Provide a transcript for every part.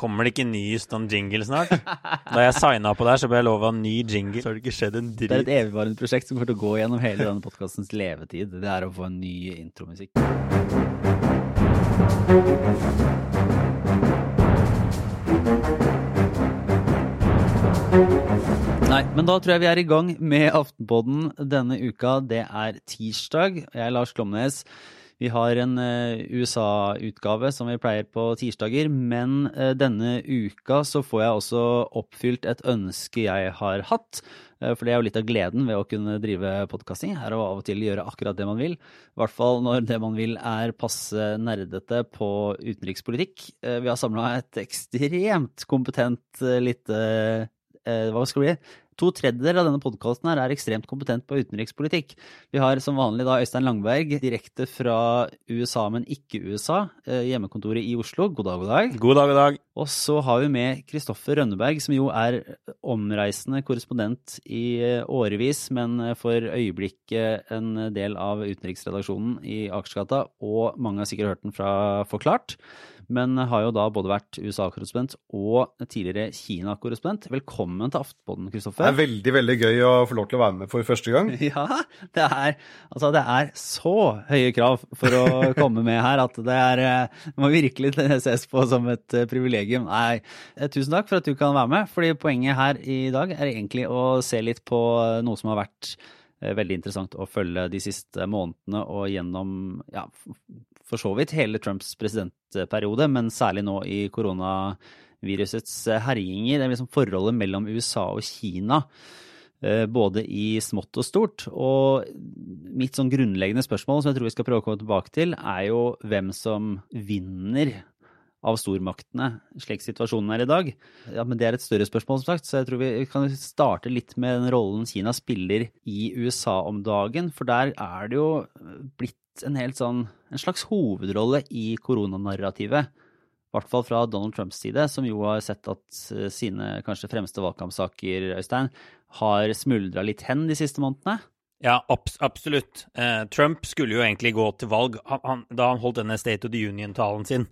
Kommer det ikke ny sånn jingle snart? Da jeg signa på der, så ble jeg lova ny jingle. Så har det ikke skjedd en Det er et evigvarende prosjekt som kommer til å gå gjennom hele denne podkastens levetid. Det er å få en ny intromusikk. Nei, men da tror jeg vi er i gang med Aftenpodden denne uka. Det er tirsdag. Jeg er Lars Klomnes. Vi har en eh, USA-utgave som vi pleier på tirsdager, men eh, denne uka så får jeg også oppfylt et ønske jeg har hatt. Eh, For det er jo litt av gleden ved å kunne drive podkasting, er å av og til gjøre akkurat det man vil. I hvert fall når det man vil er passe nerdete på utenrikspolitikk. Vi har samla et ekstremt kompetent lite Hva skal det bli? To tredjedeler av denne podkasten er ekstremt kompetent på utenrikspolitikk. Vi har som vanlig da Øystein Langberg direkte fra USA, men ikke USA. eh, Hjemmekontoret i Oslo. God dag, god dag. God dag, god dag. Og så har vi med Kristoffer Rønneberg, som jo er omreisende korrespondent i eh, årevis, men for øyeblikket en del av utenriksredaksjonen i Akersgata. Og mange har sikkert hørt den fra Forklart, men har jo da både vært USA-korrespondent og tidligere Kina-korrespondent. Velkommen til Aftenpodden, Det er veldig veldig gøy å få lov til å være med for første gang. Ja, det er, altså det er så høye krav for å komme med her at det er, eh, det må virkelig ses på som et eh, privilegium. Nei, eh, tusen takk for at du kan være med, fordi poenget her i dag er egentlig å se litt på noe som har vært veldig interessant å følge de siste månedene og gjennom, ja, for så vidt hele Trumps presidentperiode, men særlig nå i koronavirusets eh, herjinger. Det er liksom forholdet mellom USA og Kina eh, både i smått og stort. Og mitt sånn grunnleggende spørsmål, som jeg tror vi skal prøve å komme tilbake til, er jo hvem som vinner av stormaktene, slik situasjonen er i dag. Ja, Men det er et større spørsmål, som sagt, så jeg tror vi kan starte litt med den rollen Kina spiller i USA om dagen. For der er det jo blitt en sånn en slags hovedrolle i koronanarrativet. I hvert fall fra Donald Trumps side, som jo har sett at eh, sine kanskje fremste valgkampsaker, Øystein, har smuldra litt hen de siste månedene. Ja, abs absolutt. Eh, Trump skulle jo egentlig gå til valg da han holdt denne State of the Union-talen sin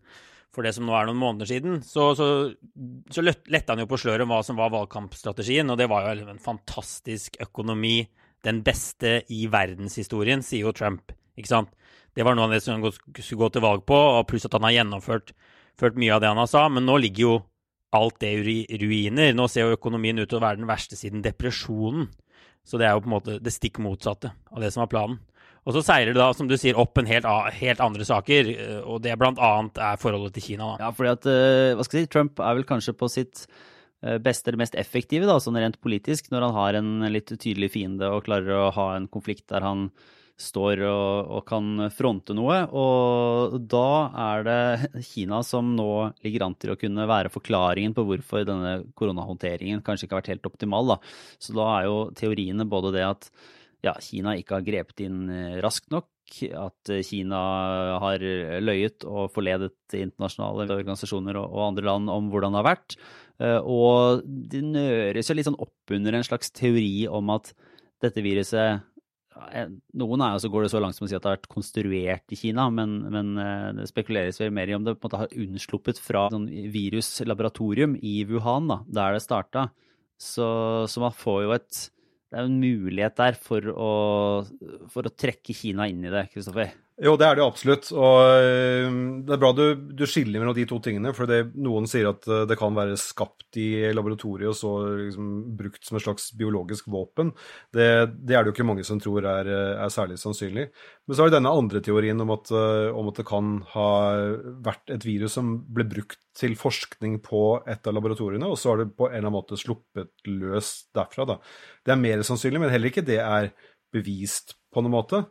for det som nå er noen måneder siden. Så, så, så lett- han jo på sløret om hva som var valgkampstrategien, og det var jo en fantastisk økonomi. Den beste i verdenshistorien, sier jo Trump. Ikke sant? Det var noe av det som han skulle gå til valg på, og pluss at han har gjennomført ført mye av det han har sa, men nå ligger jo alt det i ruiner. Nå ser jo økonomien ut til å være den verste siden depresjonen. Så det er jo på en måte det stikk motsatte av det som var planen. Og så seiler det da, som du sier, opp en helt, helt andre saker, eh, og det annet er forholdet til Kina. da. Ja, fordi at eh, hva skal jeg si, Trump er vel kanskje på sitt eh, beste eller mest effektive, da, sånn rent politisk, når han har en litt tydelig fiende og klarer å ha en konflikt der han står og, og kan fronte noe. Og da er det Kina som nå ligger an til å kunne være forklaringen på hvorfor denne koronahåndteringen kanskje ikke har vært helt optimal. Da. Så da er jo teoriene både det at ja, Kina ikke har grepet inn eh, raskt nok, at eh, Kina har løyet og forledet internasjonale organisasjoner og, andre land om hvordan det har vært. Eh, Og det nøres jo litt sånn opp under en slags teori om at dette viruset eh, noen er jo så går det så langt som å si at det har vært konstruert i Kina, men, men eh, det spekuleres vel mer i om det på en måte har unnsluppet fra sånn viruslaboratorium i Wuhan, da, der det starta. Så, så man får jo et Det er jo en mulighet der for å, for å trekke Kina inn i det, Kristoffer. Jo, det er det absolutt. Og øh, det er bra du, du skiller mellom de to tingene. For det, noen sier at øh, det kan være skapt i laboratoriet og så liksom brukt som et slags biologisk våpen. Det, det er det jo ikke mange som tror er, øh, er særlig sannsynlig. Men så har vi denne andre teorien om at, om at det kan ha vært et virus som ble brukt til forskning på et av laboratoriene, og så har det på en eller annen måte sluppet løs derfra. Da. Det er mer sannsynlig, men heller ikke det er bevist på noen måte.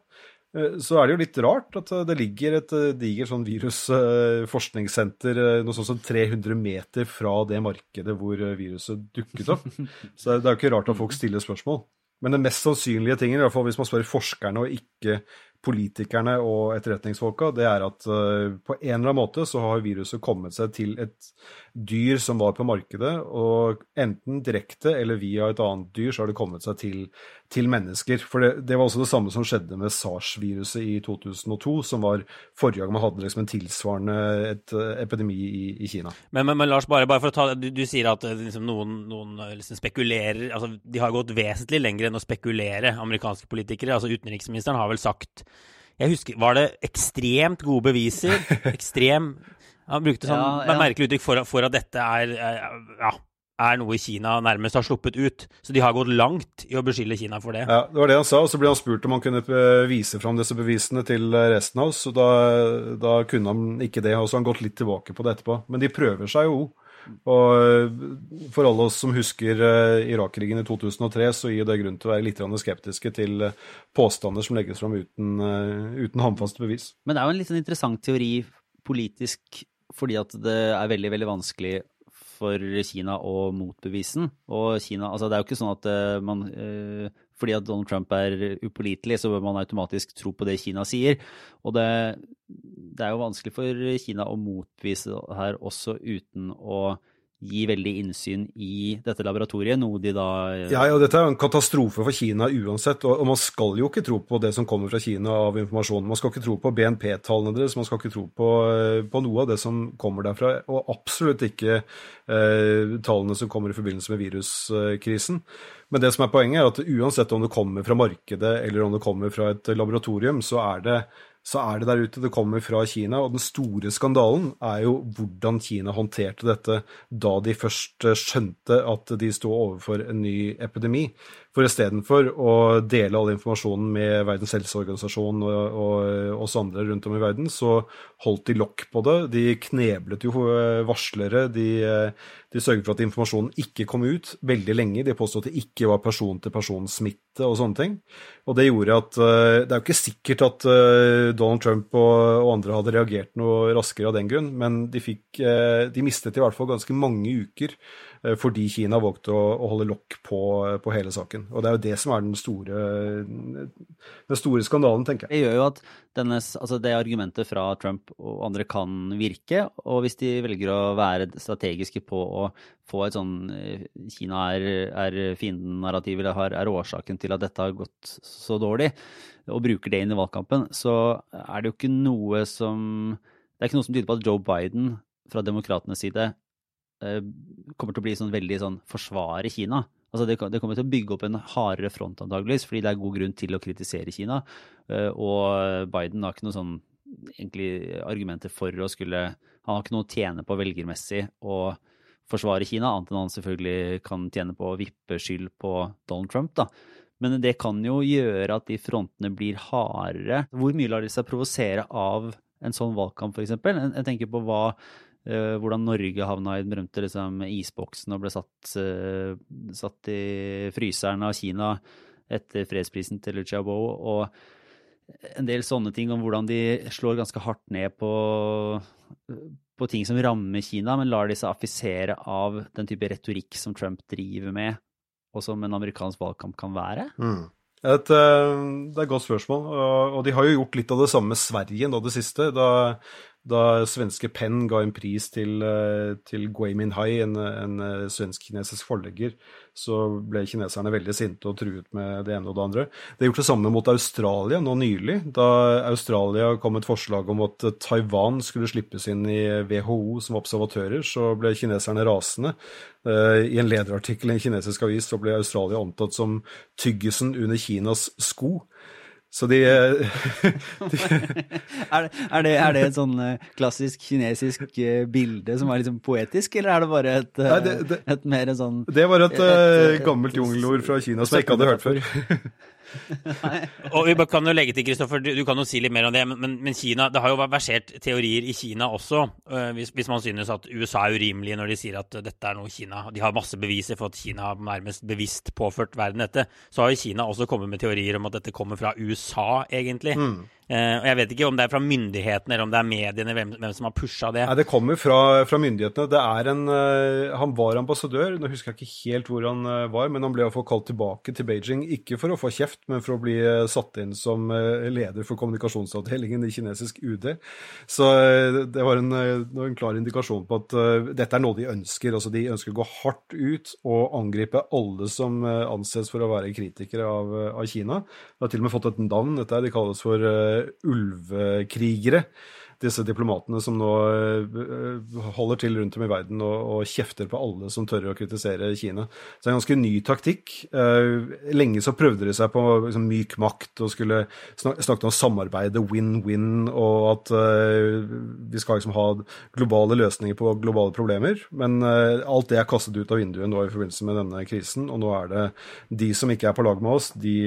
Eh, Så er det jo litt rart at eh, det ligger et eh, digert sånn virusforskningssenter noe sånt som 300 meter fra det markedet hvor viruset dukket opp. Så det er jo ikke rart at folk stiller spørsmål. Men den mest sannsynlige tingen, i hvert fall hvis man spør forskerne og ikke politikerne og etterretningsfolka, det er at uh, på en eller annen måte så har viruset kommet seg til et dyr som var på markedet, og enten direkte eller via et annet dyr så har det kommet seg til, til mennesker. For det, det, var også det samme som skjedde med SARS-viruset i 2002, som var forrige gang man hadde liksom en tilsvarende et, uh, epidemi i, i Kina. Men, men, men, Lars, bare, bare for å ta du, du sier at liksom, noen, noen liksom spekulerer altså De har gått vesentlig lenger enn å spekulere, amerikanske politikere. altså Utenriksministeren har vel sagt jeg husker, Var det ekstremt gode beviser? Ekstrem Han brukte sånn ja, ja. merkelig uttrykk for, for, at dette er, ja, er noe Kina nærmest har sluppet ut. Så de har gått langt i å beskylde Kina for det. Ja, Det var det han sa, og så ble han spurt om han kunne eh, vise fram disse bevisene til eh, resten av oss. og da, da kunne han ikke det, og så har han gått litt tilbake på det etterpå. Men de prøver seg jo. Og eh, for alle oss som husker uh, Irak-krigen i 2003, så gir det grunn til å være litt skeptiske til uh, påstander som legges fram uten, uten håndfaste bevis. Men det er jo en litt sånn interessant teori politisk fordi at det er veldig, veldig vanskelig for Kina å motbevise den. Og Kina, altså det er jo ikke sånn at man fordi at Donald Trump er upålitelig, så bør man automatisk tro på det Kina sier. Og det, det er jo vanskelig for Kina å motvise her også uten å gi veldig innsyn i dette laboratoriet, noe de da Ja, og dette er jo en katastrofe for Kina uansett, og, man skal jo ikke tro på det som kommer fra Kina av informasjon. Man skal ikke tro på BNP-tallene deres, man skal ikke tro på, på, noe av det som kommer derfra, og absolutt ikke eh, tallene som kommer i forbindelse med viruskrisen. Men det som er poenget, er at uansett om det kommer fra markedet eller om det kommer fra et laboratorium, så er det så er det der ute. Det kommer fra Kina. Og den store skandalen er jo hvordan Kina håndterte dette da de først skjønte at de sto overfor en ny epidemi. For istedenfor å dele all informasjonen med Verdens helseorganisasjon og, og oss andre rundt om i verden, så holdt de lokk på det. De kneblet jo eh, varslere. De, eh, de sørget for at informasjonen ikke kom ut veldig lenge. De påstod at det ikke var person-til-person-smitte og sånne ting. Og det gjorde at eh, Det er jo ikke sikkert at Donald Trump og, og andre hadde reagert noe raskere av den grunn, men de, fikk, de mistet i hvert fall ganske mange uker fordi Kina valgte å, å holde lokk på, på, hele saken. Og Det er jo det som er den store, den store skandalen, tenker jeg. Det gjør jo at denne, altså det argumentet fra Trump og andre kan virke. Og hvis de velger å være strategiske på å få et sånn eh, Kina er, er fienden-narrativ, eller er årsaken til at dette har gått så dårlig, og bruker det inn i valgkampen, så er det jo ikke noe som det er ikke noe som tyder på at Joe Biden fra demokratenes side Eh, kommer til å bli sånn veldig sånn forsvare Kina. Altså det, kommer til å bygge opp en hardere front, antageligvis, fordi det er god grunn til å kritisere Kina. Eh, og Biden har ikke noe sånn egentlig argumenter for å skulle Han har ikke noe å tjene på velgermessig å forsvare Kina, annet enn han selvfølgelig kan tjene på å vippe skyld på Donald Trump. da. Men det kan jo gjøre at de frontene blir hardere. Hvor mye lar de seg provosere av en sånn valgkamp, f.eks.? Jeg tenker på hva hvordan Norge havna i den berømte liksom, isboksen og ble satt, uh, satt, i fryseren av Kina etter fredsprisen til Liu Xiaobo. Og en del sånne ting om hvordan de slår ganske hardt ned på, på ting som rammer Kina, men lar de seg affisere av den type retorikk som Trump driver med, og som en amerikansk valgkamp kan være? Mm. Et, eh, det er et godt spørsmål. Og de har jo gjort litt av det samme med Sverige nå det siste. Da da svenske Penn ga en pris til, eh, til Gui Minhai, en, en eh, svensk-kinesisk forlegger, så ble kineserne veldig sinte og truet med det ene og det andre. Det er gjort det samme mot Australia nå nylig. Da Australia kom med et forslag om at Taiwan skulle slippes inn i WHO som observatører, så ble kineserne rasende. Eh, I en lederartikkel i en kinesisk avis så ble Australia omtalt som tyggisen under Kinas sko. Så de, de er, er, det, er, det, et sånn eh, klassisk kinesisk eh, bilde som er liksom poetisk, eller er det bare et, Nei, det, det, et mer sånn Det var et, et, et gammelt jungelord fra Kina som jeg ikke hadde hørt før. og vi kan jo legge til, Kristoffer, du, du, kan jo si litt mer om det, men, men, Kina, det har jo versert teorier i Kina også, uh, hvis, hvis, man synes at USA er urimelig når de sier at dette er noe Kina De har masse beviser for at Kina har nærmest bevisst påført verden dette. Så har jo Kina også kommet med teorier om at dette kommer fra USA, egentlig. Mm. Eh, og Jeg vet ikke om det er fra myndighetene eller om det er mediene, hvem, hvem som har pusha det. Nei, Det kommer fra, fra myndighetene. Det er en, uh, han var ambassadør, nå husker jeg ikke helt hvor han uh, var, men han ble iallfall kalt tilbake til Beijing. Ikke for å få kjeft, men for å bli uh, satt inn som leder for kommunikasjonsavdelingen i kinesisk UD. Så det var en, en, klar indikasjon på at dette er noe de ønsker. Altså, de ønsker å gå hardt ut og angripe alle som anses for å være kritikere av, av Kina. De har til og med fått et navn, dette de kalles for ulvekrigere disse diplomatene som nå eh, holder til rundt om i verden og, og, kjefter på alle som tør å kritisere Kina. Så det er en ganske ny taktikk. Eh, lenge så prøvde de seg på liksom, myk makt og skulle snakke om samarbeide, win-win, og at uh, vi skal liksom ha globale løsninger på globale problemer. Men uh, alt det er kastet ut av vinduet nå i forbindelse med denne krisen, og nå er det de som ikke er på lag med oss, de,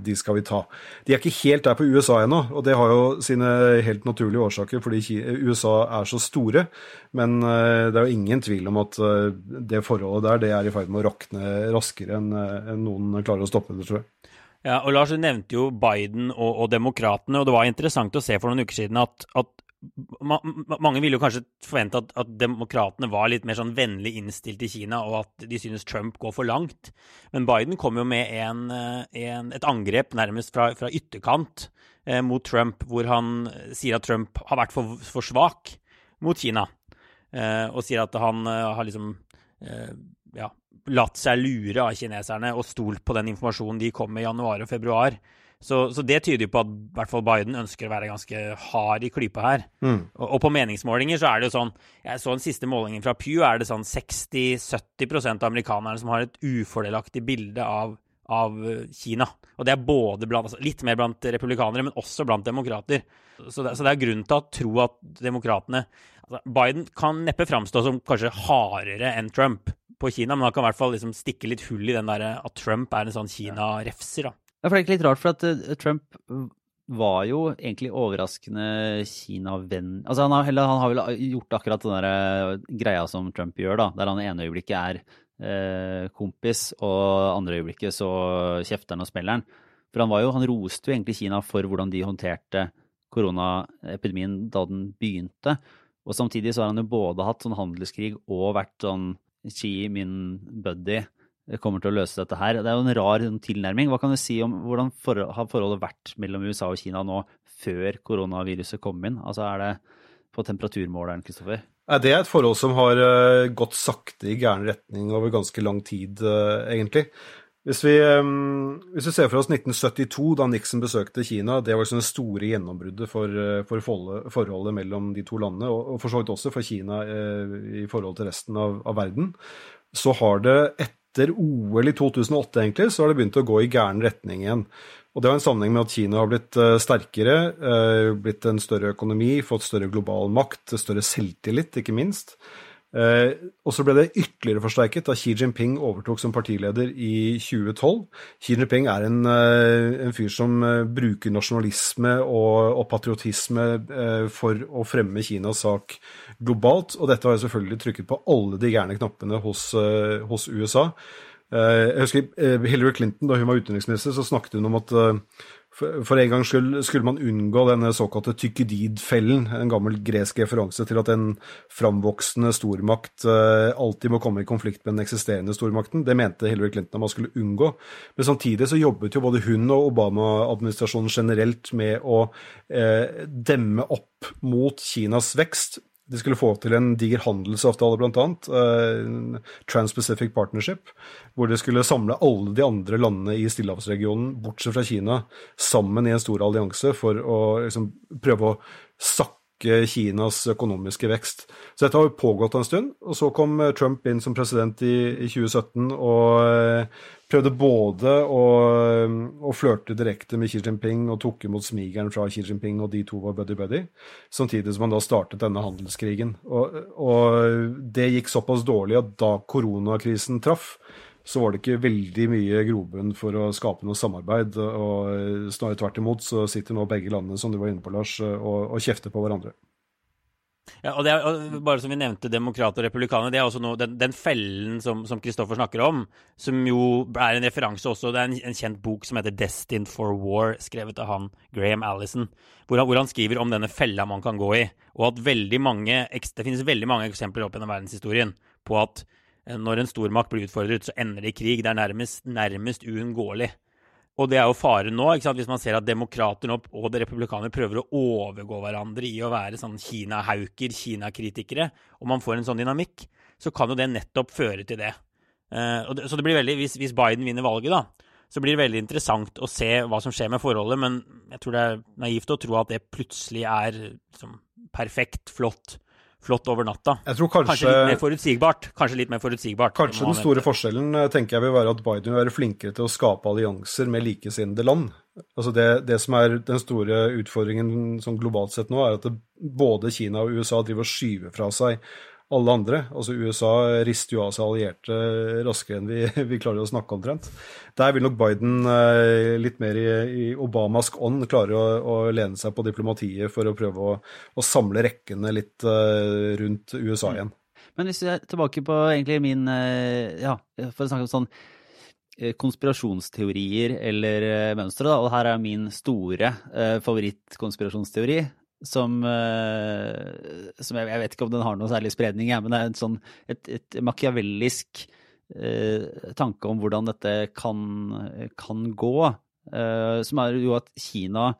de skal vi ta. De er ikke helt der på USA ennå, og det har jo sine helt naturlige årsaker årsaker, fordi USA er så store. Men eh, det er jo ingen tvil om at eh, det forholdet der det er i ferd med å rakne raskere enn noen klarer å stoppe det, tror jeg. Ja, og Lars, du nevnte jo Biden og, og demokratene, og det var interessant å se for noen uker siden at, at mange ville jo kanskje forvente at, at demokratene var litt mer sånn vennlig innstilt i Kina, og at de synes Trump går for langt. Men Biden kom jo med en, en, et angrep nærmest fra, fra ytterkant eh, mot Trump, hvor han sier at Trump har vært for, for svak mot Kina. Eh, og sier at han eh, har liksom eh, ja, latt seg lure av kineserne og stolt på den informasjonen de kom med i januar og februar. Så, så, det tyder jo på at i hvert fall Biden ønsker å være ganske hard i klypa her. Mm. Og, og, på meningsmålinger så er det jo sånn Jeg så den siste målingen fra Pew, er det sånn 60-70% av amerikanerne som har et ufordelaktig bilde av av eh, Kina. Og det er både blant, altså litt mer blant republikanere, men også blant demokrater. Så det, så det er grunn til å tro at demokratene altså Biden kan neppe framstå som kanskje hardere enn Trump på Kina, men han kan i hvert fall liksom stikke litt hull i den der at Trump er en sånn Kina-refser. da. Ja, for det er litt rart, for at uh, Trump var jo egentlig overraskende Kina-venn. Altså han har, han har, vel gjort akkurat den der eh, greia som Trump gjør, da, der han i ene øyeblikket er Eh, kompis, og andre øyeblikket så kjefter han og smeller han. For han, var jo, han roste jo egentlig Kina for hvordan de håndterte koronaepidemien da den begynte. Og samtidig så har han jo både hatt sånn handelskrig og vært sånn Xi, min buddy, kommer til å løse dette her. Det er jo en rar sånn tilnærming. Hva kan du si om hvordan for, har forholdet vært mellom USA og Kina nå før koronaviruset kom inn? Altså er det på temperaturmåleren, Kristoffer? Det er et forhold som har eh, gått sakte i gæren retning over ganske lang tid, eh, egentlig. Hvis vi, eh, hvis vi, ser for oss 1972, da Nixon besøkte Kina, det var liksom det store gjennombruddet for, for forholdet mellom de to landene, og for så vidt også for Kina i forhold til resten av, av verden, så har det etter OL i 2008 egentlig, så har det begynt å gå i gæren retning igjen. Og Det har en sammenheng med at Kina har blitt eh, sterkere, eh, blitt en større økonomi, fått større global makt, større selvtillit, ikke minst. Eh, og så ble det ytterligere forsterket da Xi Jinping overtok som partileder i 2012. Xi Jinping er en, en fyr som bruker nasjonalisme og, og patriotisme for å fremme Kinas sak globalt, og dette har jo selvfølgelig trykket på alle de gærne knappene hos, hos USA. Eh, jeg husker eh, Hillary Clinton, da hun var utenriksminister, så snakket hun om at eh, for en gang skyld skulle man unngå denne såkalte tykkedid-fellen, en gammel gresk referanse til at en framvoksende stormakt alltid må komme i konflikt med den eksisterende stormakten. Det mente Hillary Clinton at man skulle unngå. Men samtidig så jobbet jo både hun og Obama-administrasjonen generelt med å demme opp mot Kinas vekst de skulle få til en diger handelsavtale, bl.a. Uh, Trans-Pacific Partnership, hvor de skulle samle alle de andre landene i stillehavsregionen, bortsett fra Kina, sammen i en stor allianse for å liksom, prøve å sakke Kinas økonomiske vekst. Så dette har jo pågått en stund. Og så kom eh, Trump inn som president i, i 2017 og eh, prøvde både å, eh, å flørte direkte med Xi Jinping og tok imot smigeren fra Xi Jinping, og de to var buddy-buddy, samtidig som han da startet denne handelskrigen. Og, og det gikk såpass dårlig at da koronakrisen traff, så var det ikke veldig mye grobunn for å skape noe samarbeid. og Snarere tvert imot så sitter nå begge landene som du var inne på, Lars, og, og kjefter på hverandre. Ja, og, det er, og bare som vi nevnte, demokrater og republikanere, det er også noe, den, den fellen som Kristoffer snakker om, som jo er en referanse også Det er en, en, kjent bok som heter 'Destined for War', skrevet av han Graham Allison, hvor han, hvor han, skriver om denne fella man kan gå i, og at veldig mange, det finnes veldig mange eksempler opp gjennom verdenshistorien på at når en stormakt blir utfordret, så ender det i krig. Det er nærmest, nærmest uunngåelig. Og det er jo faren nå, hvis man ser at demokrater og republikanere prøver å overgå hverandre i å være sånn Kina-hauker, Kina-kritikere, og man får en sånn dynamikk, så kan jo det nettopp føre til det. Det så det blir veldig, hvis, Biden vinner valget, da, så blir det veldig interessant å se hva som skjer med forholdet, men jeg tror det er naivt å tro at det plutselig er liksom, perfekt, flott flott over natta. Jeg tror kanskje, kanskje litt mer forutsigbart. Kanskje litt mer forutsigbart. Kanskje den store forskjellen eh, tenker jeg vil være at Biden vil være flinkere til å skape allianser med likesinnede land. Altså det, det, som er den store utfordringen sånn globalt sett nå, er at det, både Kina og USA driver og skyver fra seg alle andre. Altså USA rister jo av seg allierte raskere enn vi, vi, klarer å snakke omtrent. Der vil nok Biden eh, litt mer i, i Obamas ånd klare å, å, lene seg på diplomatiet for å prøve å, å samle rekkene litt uh, rundt USA igjen. Men hvis vi er tilbake på egentlig min uh, Ja, for å snakke om sånn konspirasjonsteorier eller mønstre, da, og her er min store favorittkonspirasjonsteori, som, uh, som jeg, jeg, vet ikke om den har noe særlig spredning, ja, men det er sånn, et, et makiavellisk uh, tanke om hvordan dette kan, kan gå. Uh, som er jo at Kina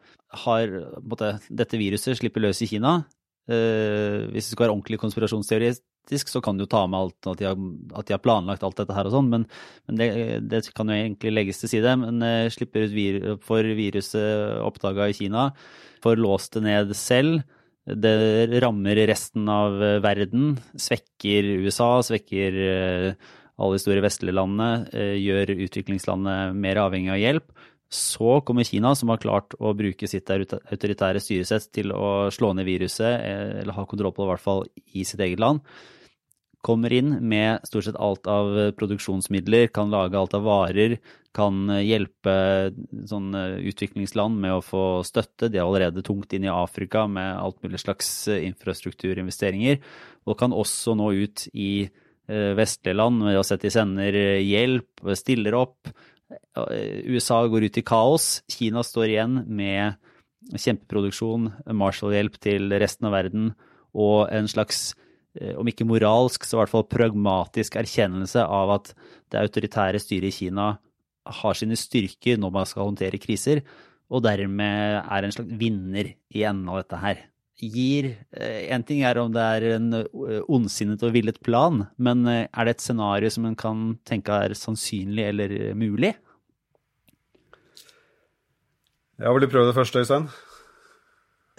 har måtte, Dette viruset slipper løs i Kina. hvis det skal være ordentlig konspirasjonsteoretisk, så kan du ta med alt at de har, at de har planlagt alt dette her og sånn, men, men det, det, kan jo egentlig legges til side. Men slipper ut vir, for viruset oppdaga i Kina får låst det ned selv. Det rammer resten av verden, svekker USA, svekker eh, alle de store vestlige landene, eh, gjør utviklingslandet mer avhengig av hjelp. Så kommer Kina, som har klart å bruke sitt autoritære styresett til å slå ned viruset, eh, eller ha kontroll på det i hvert fall i sitt eget land kommer inn med stort sett alt av produksjonsmidler, kan lage alt av varer, kan hjelpe sånn utviklingsland med å få støtte. De er allerede tungt inn i Afrika med alt mulig slags infrastrukturinvesteringer, og kan også nå ut i eh, vestlige land med å sette i sender hjelp, stiller opp. USA går ut i kaos. Kina står igjen med kjempeproduksjon, Marshall-hjelp til resten av verden og en slags Eh, om ikke moralsk, så i hvert fall pragmatisk erkjennelse av at det autoritære styret i Kina har sine styrker når man skal håndtere kriser, og dermed er en slags vinner i enden av dette her. Gir eh, En ting er om det er en eh, ondsinnet og villet plan, men er det et scenario som en kan tenke er sannsynlig eller mulig? Ja, vil du prøve det første, Øystein?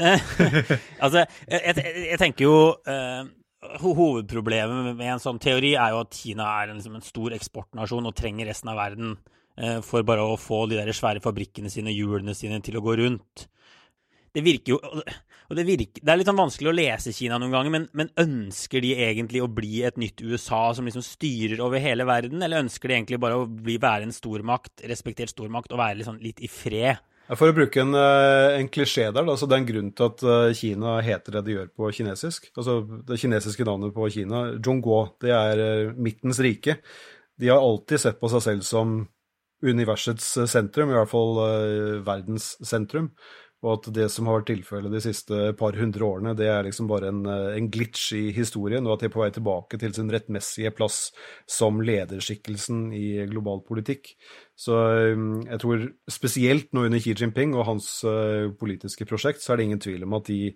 altså, jeg, jeg, jeg, tenker jo uh, Hovedproblemet med en sånn teori er jo at Kina er en, liksom en stor eksportnasjon og trenger resten av verden uh, for bare å få de der svære fabrikkene sine, hjulene sine, til å gå rundt. Det virker jo og det, virker, det er litt sånn vanskelig å lese Kina noen ganger, men, men, ønsker de egentlig å bli et nytt USA som liksom styrer over hele verden, eller ønsker de egentlig bare å bli, være en stormakt, respektert stormakt, og være liksom litt i fred? For å bruke en, eh, en klisjé der, altså det er en grunn til at eh, Kina heter det de gjør på kinesisk. Altså Det kinesiske navnet på Kina, Zhongguo, det er eh, midtens rike. De har alltid sett på seg selv som universets sentrum, i hvert fall verdens sentrum. Og at det som har vært tilfellet de siste par hundre årene, det er liksom bare en, eh, en, glitch i historien, og at de er på vei tilbake til sin rettmessige plass som lederskikkelsen i global politikk. Så eh, jeg tror spesielt nå under Xi Jinping og hans uh, politiske prosjekt, så er det ingen tvil om at de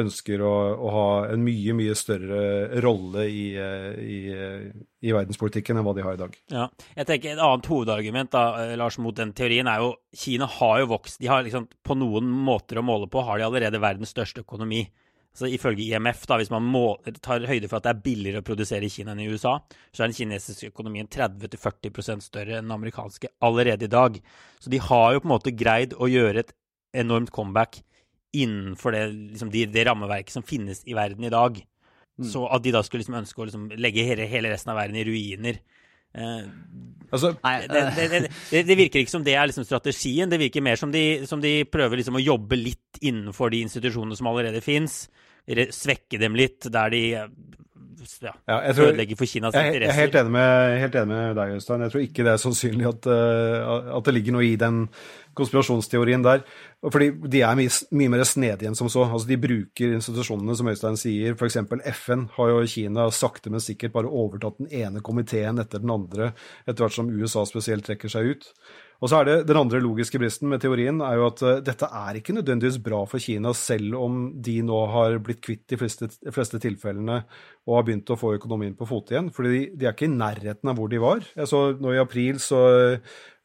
ønsker å, å ha en mye, mye større rolle i, i, i, verdenspolitikken enn hva de har i dag. Ja, jeg tenker Et annet hovedargument da, Lars, mot den teorien er jo Kina har jo vokst. De har liksom på noen måter å måle på, har de allerede verdens største økonomi. Så Ifølge IMF, da, hvis man må, tar høyde for at det er billigere å produsere i Kina enn i USA, så er den kinesiske økonomien 30-40 større enn den amerikanske allerede i dag. Så de har jo på en måte greid å gjøre et enormt comeback innenfor det, liksom, det, det rammeverket som finnes i verden i dag. Mm. Så at de da skulle liksom ønske å liksom legge hele, hele resten av verden i ruiner Eh, altså, det, det, det, det, virker ikke som det er liksom strategien. Det virker mer som de, som de prøver liksom å jobbe litt innenfor de institusjonene som allerede fins. svekke dem litt der de ja, tror- ødelegge for Kinas Jeg er- jeg er helt enig med, helt enig med deg, Øystein. Jeg tror ikke det er sannsynlig at, eh, at det ligger noe i den konspirasjonsteorien der. Fordi de er mye, mye mer snedige enn som så. Altså, de bruker institusjonene, som Øystein sier. F.eks. FN har jo Kina sakte, men sikkert bare overtatt den ene komiteen etter den andre, etter hvert som USA spesielt trekker seg ut. Og så er det Den andre logiske bristen med teorien er jo at eh, dette er ikke nødvendigvis bra for Kina, selv om de nå har blitt kvitt de fleste, de fleste tilfellene og har begynt å få økonomien på fote igjen. fordi de, er ikke i nærheten av hvor de var. Jeg så nå I april så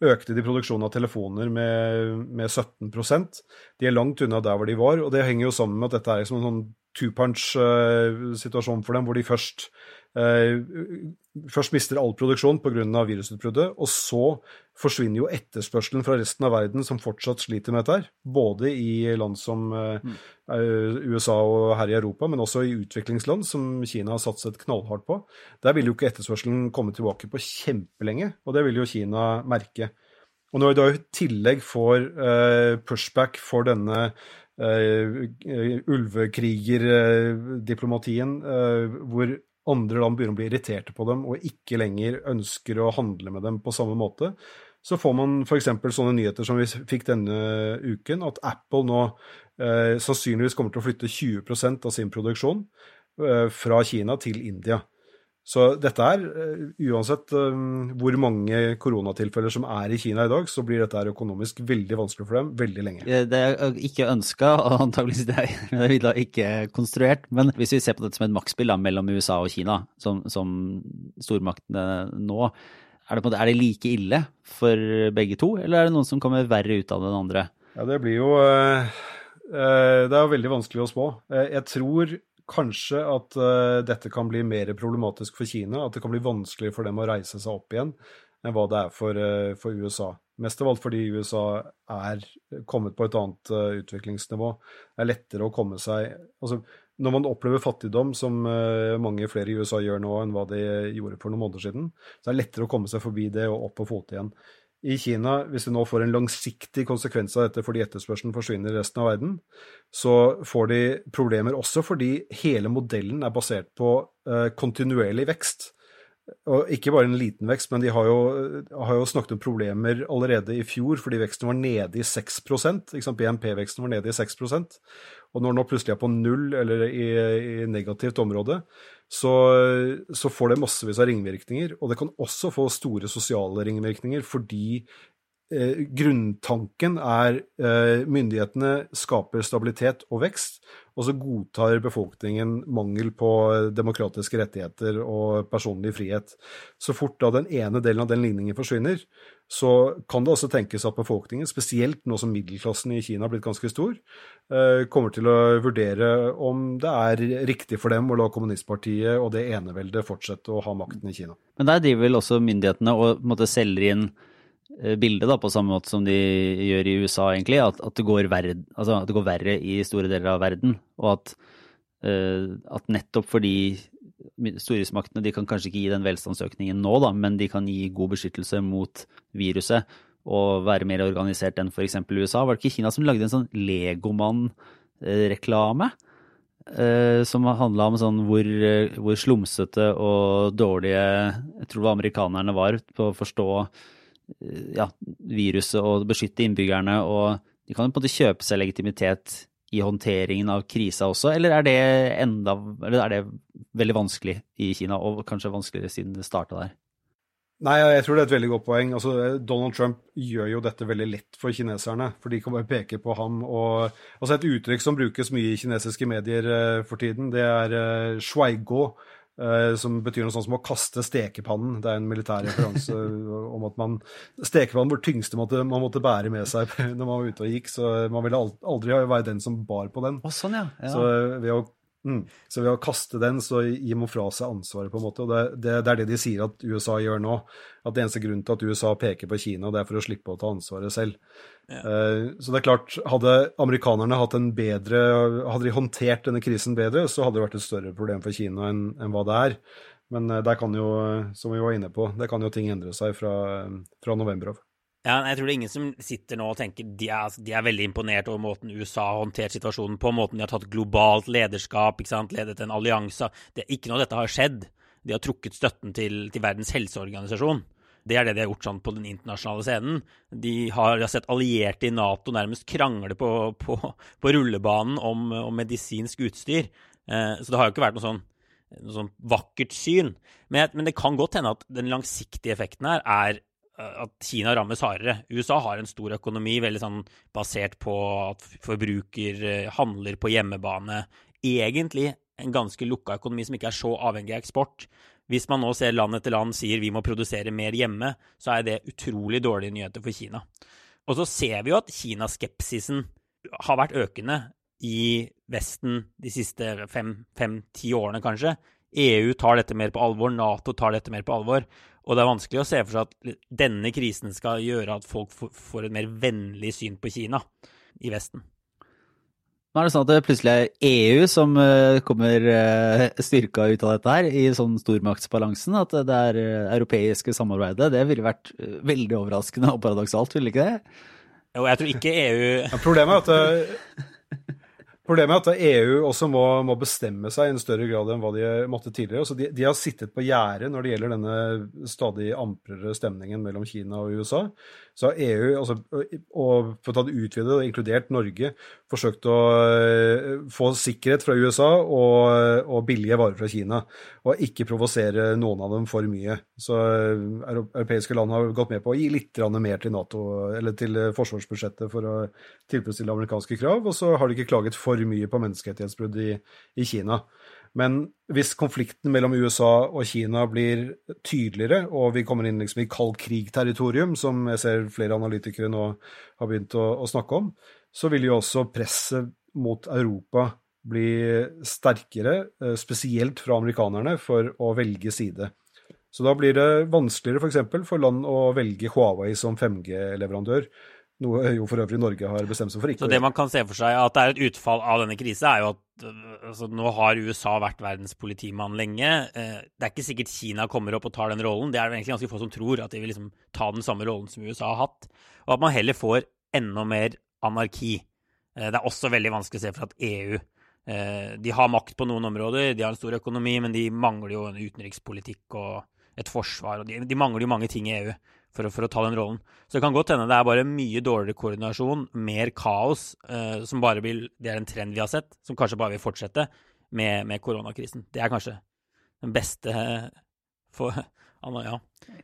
økte de produksjonen av telefoner med, med 17% De er langt unna der hvor de var, og det henger jo sammen med at dette er liksom en sånn two-punch-situasjon for dem, hvor de først eh, først mister all produksjon pga. virusutbruddet, og så forsvinner jo etterspørselen fra resten av verden, som fortsatt sliter med dette, både i land som eh, eh, USA og her i Europa, men også i utviklingsland, som Kina har satset knallhardt på. Der vil jo ikke etterspørselen komme tilbake på kjempelenge, og det vil jo Kina merke. Og når vi da i tillegg får eh, pushback for denne eh, ulvekrigerdiplomatien, eh, hvor andre land begynner å bli irriterte på dem og ikke lenger ønsker å handle med dem på samme måte, så får man f.eks. sånne nyheter som vi fikk denne uken, at Apple nå eh, sannsynligvis kommer til å flytte 20% av sin produksjon eh, fra Kina til India. Så dette er, eh, uansett eh, hvor mange koronatilfeller som er i Kina i dag, så blir dette her økonomisk veldig vanskelig for dem veldig lenge. Eh, Det er ikke ønska, og antageligvis det er det ikke konstruert. Men hvis vi ser på dette som et maktspill mellom USA og Kina, som, som stormaktene nå, er det, måte, er det like ille for begge to, eller er det noen som kommer verre ut av den andre? Ja, det blir jo Det er jo veldig vanskelig å spå. Jeg tror kanskje at uh, dette kan bli mer problematisk for Kina. At det kan bli vanskelig for dem å reise seg opp igjen enn hva det er for, uh, for USA. Mest av alt fordi USA er kommet på et annet uh, utviklingsnivå. Det er lettere å komme seg altså, Når man opplever fattigdom, som mange flere i USA gjør nå enn hva de gjorde for noen måneder siden, så er det lettere å komme seg forbi det og opp på fote igjen. I Kina, hvis de nå får en langsiktig konsekvens av dette fordi etterspørselen forsvinner i resten av verden, så får de problemer også fordi hele modellen er basert på eh, kontinuerlig vekst. Og ikke bare en liten vekst, men de har jo, har jo snakket om problemer allerede i fjor fordi veksten var nede i 6 ikke? BNP-veksten var nede i 6 Og når den nå plutselig er på null eller i, i negativt område, så, så får det massevis av ringvirkninger. Og det kan også få store sosiale ringvirkninger fordi eh, grunntanken er eh, myndighetene skaper stabilitet og vekst, og så godtar befolkningen mangel på demokratiske rettigheter og personlig frihet. Så fort da den ene delen av den ligningen forsvinner, så kan det også tenkes at befolkningen, spesielt nå som middelklassen i Kina har blitt ganske stor, eh, kommer til å vurdere om det er riktig for dem å la kommunistpartiet og det eneveldet fortsette å ha makten i Kina. Men der driver vel også myndighetene og måte selger inn eh, bildet da, på samme måte som de gjør i USA, egentlig, at, at, det verre, altså, at det går verre i store deler av verden. Og at, eh, at nettopp fordi storhetsmaktene de kan kanskje ikke gi den velstandsøkningen nå, da, men de kan gi god beskyttelse mot viruset og være mer organisert enn f.eks. USA. Var det ikke Kina som lagde en sånn Legomann-reklame? eh, som handla om sånn hvor, eh, hvor slumsete og dårlige jeg tror det var amerikanerne var på å forstå eh, ja, viruset og beskytte innbyggerne. Og de kan jo på en måte kjøpe seg legitimitet i håndteringen av krisa også, eller er det enda eller er det veldig vanskelig i Kina, og kanskje vanskeligere siden det starta der? Nei, jeg tror det er et veldig godt poeng. Altså, Donald Trump gjør jo dette veldig lett for kineserne, for de kan bare peke på ham. Og, altså Et uttrykk som brukes mye i kinesiske medier uh, for tiden, det er uh, som betyr noe sånt som å kaste stekepannen. Det er en militær referanse om at man Stekepannen hvor tyngste måtte, man måtte bære med seg når man var ute og gikk, så man ville aldri være den som bar på den. Å, sånn, ja. ja. Så ved å Mm. Så ved å kaste den, så gir man fra seg ansvaret, på en måte. Og det, det, det, er det de sier at USA gjør nå. At det eneste grunnen til at USA peker på Kina, det er for å slippe å ta ansvaret selv. Ja. Uh, så det er klart, hadde amerikanerne hatt en bedre Hadde de håndtert denne krisen bedre, så hadde det vært et større problem for Kina enn, enn hva det er. Men uh, der kan jo, som vi var inne på, det kan jo ting endre seg fra, fra november av. Ja, jeg tror det er ingen som sitter nå og tenker de er, altså, de er veldig imponert over måten USA har håndtert situasjonen på, måten de har tatt globalt lederskap, ikke sant, ledet en allianse. Det, er ikke noe dette har skjedd. De har trukket støtten til, til Verdens helseorganisasjon. Det er det de har gjort sånn på den internasjonale scenen. De har, de har sett allierte i Nato nærmest krangle på, på, på rullebanen om, om, medisinsk utstyr. Eh, så det har jo ikke vært noe sånn, noe sånn vakkert syn. Men, men, det kan godt hende at den langsiktige effekten her er at Kina rammes hardere. USA har en stor økonomi veldig sånn basert på at forbruker eh, handler på hjemmebane. Egentlig en ganske lukka økonomi som ikke er så avhengig av eksport. Hvis man nå ser land etter land sier vi må produsere mer hjemme, så er det utrolig dårlige nyheter for Kina. Og så ser vi jo at Kinaskepsisen har vært økende i Vesten de siste fem-ti årene, kanskje. EU tar dette mer på alvor, Nato tar dette mer på alvor. Og det er vanskelig å se for seg at denne krisen skal gjøre at folk får et mer vennlig syn på Kina i Vesten. Nå er det sånn at det plutselig er EU som eh, kommer eh, styrka ut av dette her, i sånn stormaktsbalansen. At det er eh, europeiske samarbeidet. Det ville vært veldig overraskende og paradoksalt, ville ikke det? Jo, jeg tror ikke EU ja, Problemet er at Problemet er at EU også må, må, bestemme seg i en større grad enn hva de måtte tidligere. Altså de, de, har sittet på gjerdet når det gjelder denne stadig amprere stemningen mellom Kina og USA. Så har EU, altså, og for å ta det utvidet, inkludert Norge, forsøkt å uh, få sikkerhet fra USA og, og, billige varer fra Kina. Og ikke provosere noen av dem for mye. Så uh, europeiske land har gått med på å gi litt mer til NATO, eller til forsvarsbudsjettet for å tilfredsstille amerikanske krav, og så har de ikke klaget for for mye på menneskerettighetsbrudd i, i Kina. Men hvis konflikten mellom USA og Kina blir tydeligere, og vi kommer inn liksom i kald krig-territorium, som jeg ser flere analytikere nå har begynt å, å, snakke om, så vil jo også presset mot Europa bli sterkere, eh, spesielt fra amerikanerne, for å velge side. Så da blir det vanskeligere f.eks. For, for land å velge Huawei som 5G-leverandør, noe jo for øvrig Norge har bestemt seg for ikke Så det man kan se for seg at det er et utfall av denne krisa, er jo at altså, nå har USA vært verdens politimann lenge. Eh, det er ikke sikkert Kina kommer opp og tar den rollen. Det er egentlig ganske få som tror at de vil liksom ta den samme rollen som USA har hatt. Og at man heller får enda mer anarki. Eh, det er også veldig vanskelig å se for at EU eh, De har makt på noen områder, de har en stor økonomi, men de mangler jo en utenrikspolitikk og et forsvar. og De, de mangler jo mange ting i EU for for å, ta den rollen. Så det kan godt hende det er bare mye dårligere koordinasjon, mer kaos, eh, som bare vil Det er en trend vi har sett, som kanskje bare vil fortsette med, med koronakrisen. Det er kanskje den beste for, ja,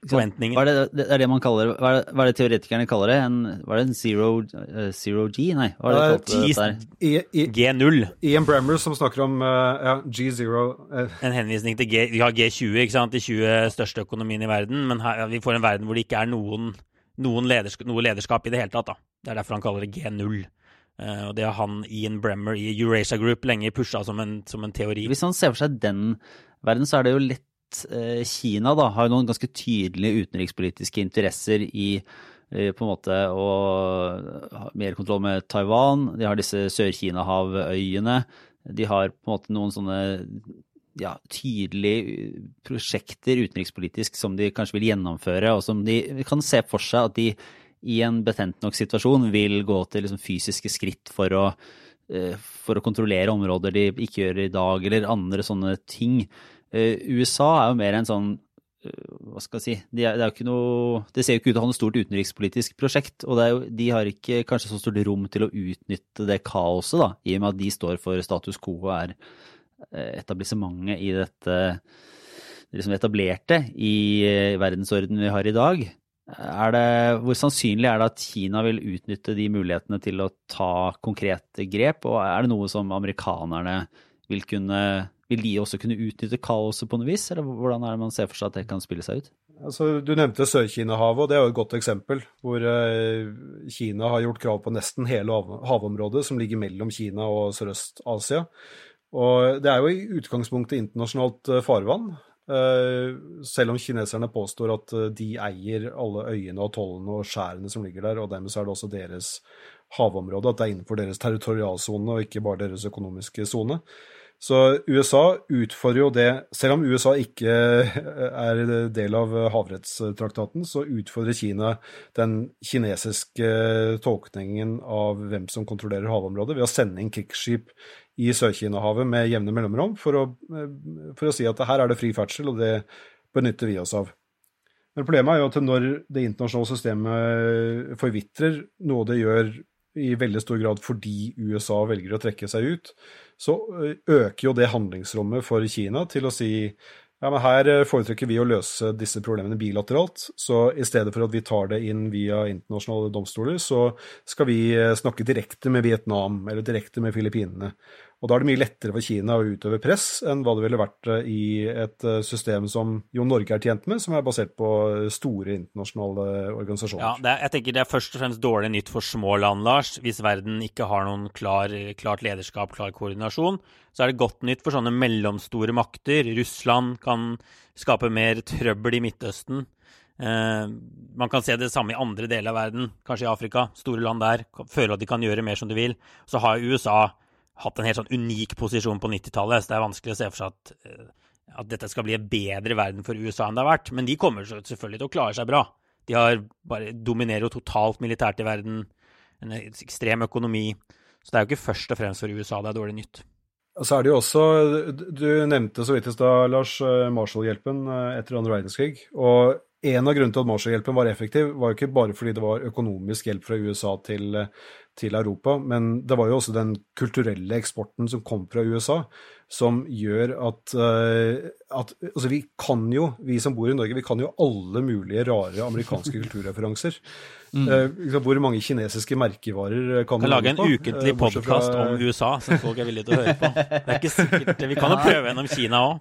Forventninger. Hva er det, det, er det man kaller Hva er det, hva er det teoretikerne kaller det? En, hva er det en zero, uh, zero G? Nei, hva er det kalt det der? G0. Ian Bremmer som snakker om uh, ja, G0. Uh. Eh. En henvisning til G, vi har G20, ikke sant, de 20 største økonomiene i verden. Men her, vi får en verden hvor det ikke er noen, noen lederskap, noe lederskap i det hele tatt. Da. Det er derfor han kaller det G0. Uh, og det har han Ian Bremmer i Eurasia Group lenge pusha som en, som en teori. Hvis han ser for seg den verden, så er det jo lett Eh, Kina da, har noen ganske tydelige utenrikspolitiske interesser i eh, på en måte å ha mer kontroll med Taiwan. De har disse Sør-Kina-havøyene. De har på en måte noen sånne ja, tydelige prosjekter utenrikspolitisk som de kanskje vil gjennomføre, og som de kan se for seg at de i en betent nok situasjon vil gå til liksom fysiske skritt for å, eh, for å kontrollere områder de ikke gjør i dag, eller andre sånne ting. Eh, USA er jo mer en sånn eh, hva skal jeg si, det, det ser jo ikke ut til å ha noe stort utenrikspolitisk prosjekt. Og jo, de har ikke kanskje så stort rom til å utnytte det kaoset, da, i og med at de står for status quo og er eh, etablissementet i dette liksom etablerte i verdensordenen vi har i dag. Det, hvor sannsynlig er det at Kina vil utnytte de mulighetene til å ta konkrete grep, og er det noe som amerikanerne vil kunne vil de også kunne utnytte kaoset på noe vis, eller hvordan er det man ser for seg at det kan spille seg ut? Altså, du nevnte Sør-Kina-havet, og det er jo et godt eksempel. Hvor eh, Kina har gjort krav på nesten hele havområdet som ligger mellom Kina og Sørøst-Asia. Og det er jo i utgangspunktet internasjonalt eh, farvann. Eh, selv om kineserne påstår at de eier alle øyene og tollene og skjærene som ligger der, og dermed så er det også deres havområde, at det er innenfor deres territorialsone og ikke bare deres økonomiske sone. Så USA utfordrer jo det Selv om USA ikke er del av havrettstraktaten, så utfordrer Kina den kinesiske tolkningen av hvem som kontrollerer havområdet, ved å sende inn krigsskip i Sør-Kina-havet med jevne mellomrom for å, for å si at her er det fri ferdsel, og det benytter vi oss av. Men problemet er jo at når det internasjonale systemet forvitrer, noe det gjør i veldig stor grad fordi USA velger å trekke seg ut, så øker jo det handlingsrommet for Kina til å si ja, men her foretrekker vi å løse disse problemene bilateralt, så i stedet for at vi tar det inn via internasjonale domstoler, så skal vi snakke direkte med Vietnam eller direkte med Filippinene. Og da er det mye lettere for Kina å utøve press enn hva det ville vært eh, i et eh, system som jo Norge er tjent med, som er basert på store internasjonale organisasjoner. Ja, er, jeg tenker Det er først og fremst dårlig nytt for små land, Lars. Hvis verden ikke har noen klar, klart lederskap, klar koordinasjon, så er det godt nytt for sånne mellomstore makter. Russland kan skape mer trøbbel i Midtøsten. Uh, man kan se det samme i andre deler av verden, kanskje i Afrika. Store land der føler at de kan gjøre mer som de vil. Så har USA hatt en helt sånn unik posisjon på 90-tallet, så det er vanskelig å se for seg at, eh, at, dette skal bli en bedre verden for USA enn det har vært. Men de kommer selvfølgelig til å klare seg bra. De har bare, dominerer jo totalt militært i verden, en ekstrem økonomi. Så det er jo ikke først og fremst for USA det er dårlig nytt. Og Så er det jo også, Du nevnte så vidt i stad, Lars, eh, Marshall-hjelpen eh, etter andre verdenskrig. og en av grunnene til at Marshall-hjelpen var effektiv, var jo ikke bare fordi det var økonomisk hjelp fra USA til, til, Europa, men det var jo også den kulturelle eksporten som kom fra USA, som gjør at, uh, at Altså, vi kan jo, vi som bor i Norge, vi kan jo alle mulige rare amerikanske kulturreferanser. Mm. Uh, hvor mange kinesiske merkevarer kan vi lage en ukentlig podkast fra... om USA som folk er villige til å høre på. Det er ikke sikkert Vi kan jo prøve gjennom Kina òg.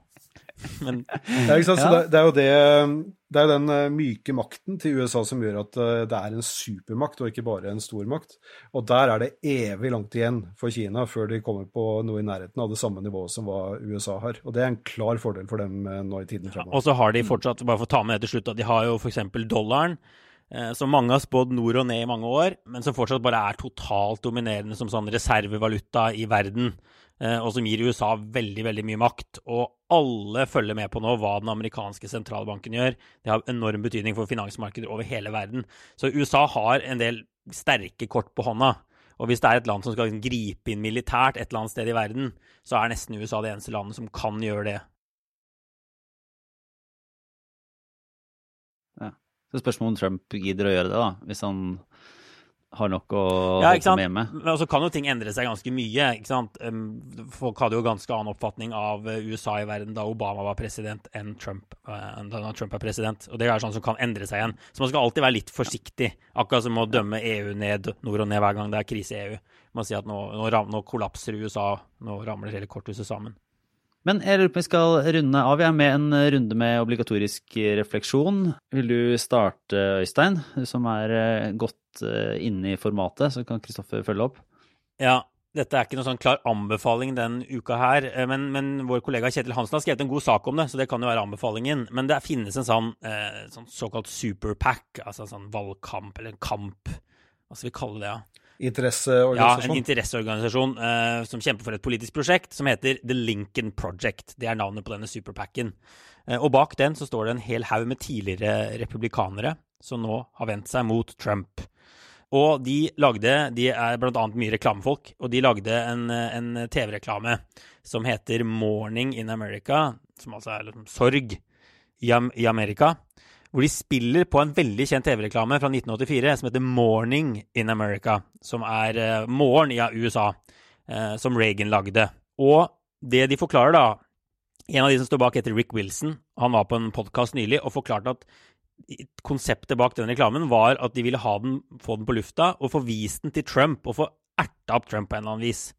Men, ja, det, er jo det Det er den uh, myke makten til USA som gjør at uh, det er en supermakt, og ikke bare en stormakt. Og der er det evig langt igjen for Kina før de kommer på noe i nærheten av det samme nivået som hva USA har. Og det er en klar fordel for dem uh, nå i tiden fremover. Ja, og så har de fortsatt, bare for å ta med det til slutt, at de har jo f.eks. dollaren. Som mange har spådd nord og ned i mange år, men som fortsatt bare er totalt dominerende som sånn reservevaluta i verden. Eh, og som gir USA veldig veldig mye makt. Og alle følger med på nå hva den amerikanske sentralbanken gjør. Det har enorm betydning for finansmarkeder over hele verden. Så USA har en del sterke kort på hånda. Og hvis det er et land som skal gripe inn militært et eller annet sted i verden, så er nesten USA det eneste landet som kan gjøre det. Ja. Så spørsmålet om Trump gidder å gjøre det, da. Hvis han har nok å ja, holde med med. Men så kan jo ting endre seg ganske mye. ikke sant? Folk hadde jo ganske annen oppfatning av eh, USA i verden da Obama var president enn Trump, eh, enn da Trump er president. Og det er sånn som kan endre seg igjen. Så man skal alltid være litt forsiktig. Akkurat som å dømme EU ned nord og ned hver gang det er krise i EU. Man sier at nå, nå, nå kollapser USA, nå ramler hele korthuset sammen. Men jeg lurer på om vi skal runde av jeg, med en runde med obligatorisk refleksjon. Vil du starte, Øystein, du som er eh, godt eh, inne i formatet, så kan Kristoffer følge opp? Ja, dette er ikke noen sånn klar anbefaling den uka her, eh, men, men, vår kollega Kjetil Hansen har skrevet en god sak om det, så det kan jo være anbefalingen. Men det finnes en sånn, eh, sånn såkalt superpack, altså en sånn valgkamp, eller en kamp, hva skal vi kalle det? Ja? Interesseorganisasjon? Ja, en interesseorganisasjon uh, som kjemper for et politisk prosjekt som heter The Lincoln Project. Det er navnet på denne superpacken. Uh, og bak den så står det en hel haug med tidligere republikanere som nå har vendt seg mot Trump. Og de lagde De er blant annet mye reklamefolk, og de lagde en, en TV-reklame som heter Morning in America, som altså er liksom sorg i, i Amerika hvor de spiller på en veldig kjent TV-reklame fra 1984 som heter Morning in America, som er uh, morgen i USA, uh, som Reagan lagde. Og det de forklarer, da En av de som står bak, heter Rick Wilson. Han var på en podkast nylig og forklarte at konseptet bak den reklamen var at de ville den, få den på lufta og få vist den til Trump og få erta opp Trump på en eller annen vis.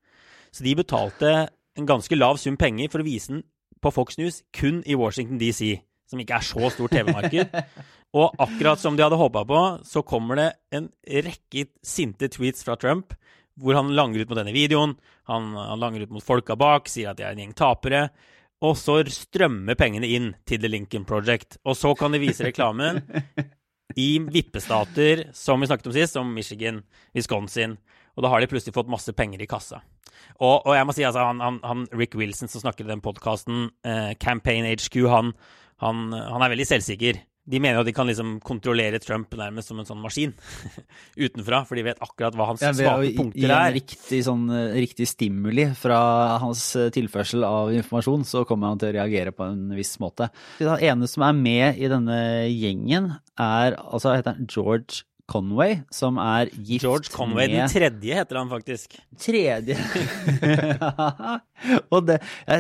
Så de betalte en ganske lav sum penger for å vise den på Fox News kun i Washington DC som ikke er så stort TV-marked. Og akkurat som de hadde håpa på, så kommer det en rekke sinte tweets fra Trump hvor han langer ut mot denne videoen. Han, han langer ut mot folka bak, sier at de er en gjeng tapere. Og så strømmer pengene inn til The Lincoln Project. Og så kan de vise reklamen i vippestater som vi snakket om sist, som Michigan, Wisconsin. Og da har de plutselig fått masse penger i kassa. Og, og jeg må si, altså, han, han, han Rick Wilson som snakker i den podkasten, eh, Campaign HQ, han, han, han er veldig selvsikker. De mener jo at de kan liksom kontrollere Trump nærmest som en sånn maskin utenfra, for de vet akkurat hva hans Ja, svake punkter gi en er. riktig, sånn, eh, riktig stimuli fra hans eh, tilførsel av informasjon, så kommer han til å reagere på en viss måte. Den ene som er med i denne gjengen, er altså heter han George Conway, som er gift George Conway den tredje heter han faktisk. tredje Og det,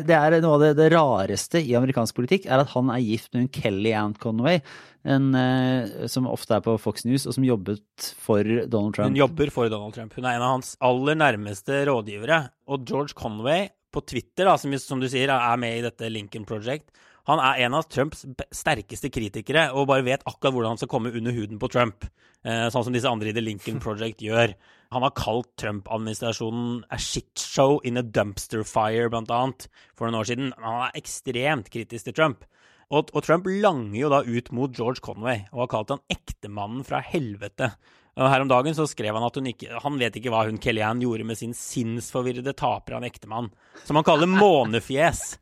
det er noe av det, det rareste i amerikansk politikk, er at han er gift med en Kelly Ann Conway, en, eh, som ofte er på Fox News, og som jobbet for Donald Trump. Hun jobber for Donald Trump. Hun er en av hans aller nærmeste rådgivere. Og George Conway på Twitter, da, som, som du sier er med i dette Lincoln Project, han er en av Trumps sterkeste kritikere og bare vet akkurat hvordan han skal komme under huden på Trump. Eh, sånn som disse andre i The Lincoln Project gjør. Han har kalt Trump-administrasjonen a shitshow in a dumpster fire, blant annet, for noen år siden. Han er ekstremt kritisk til Trump. Og, og Trump langer jo da ut mot George Conway og har kalt han ektemannen fra helvete. Her om dagen så skrev han at ikke, han vet ikke hva hun Kellyanne gjorde med sin sinnsforvirrede taper av en ektemann, som han kaller månefjes.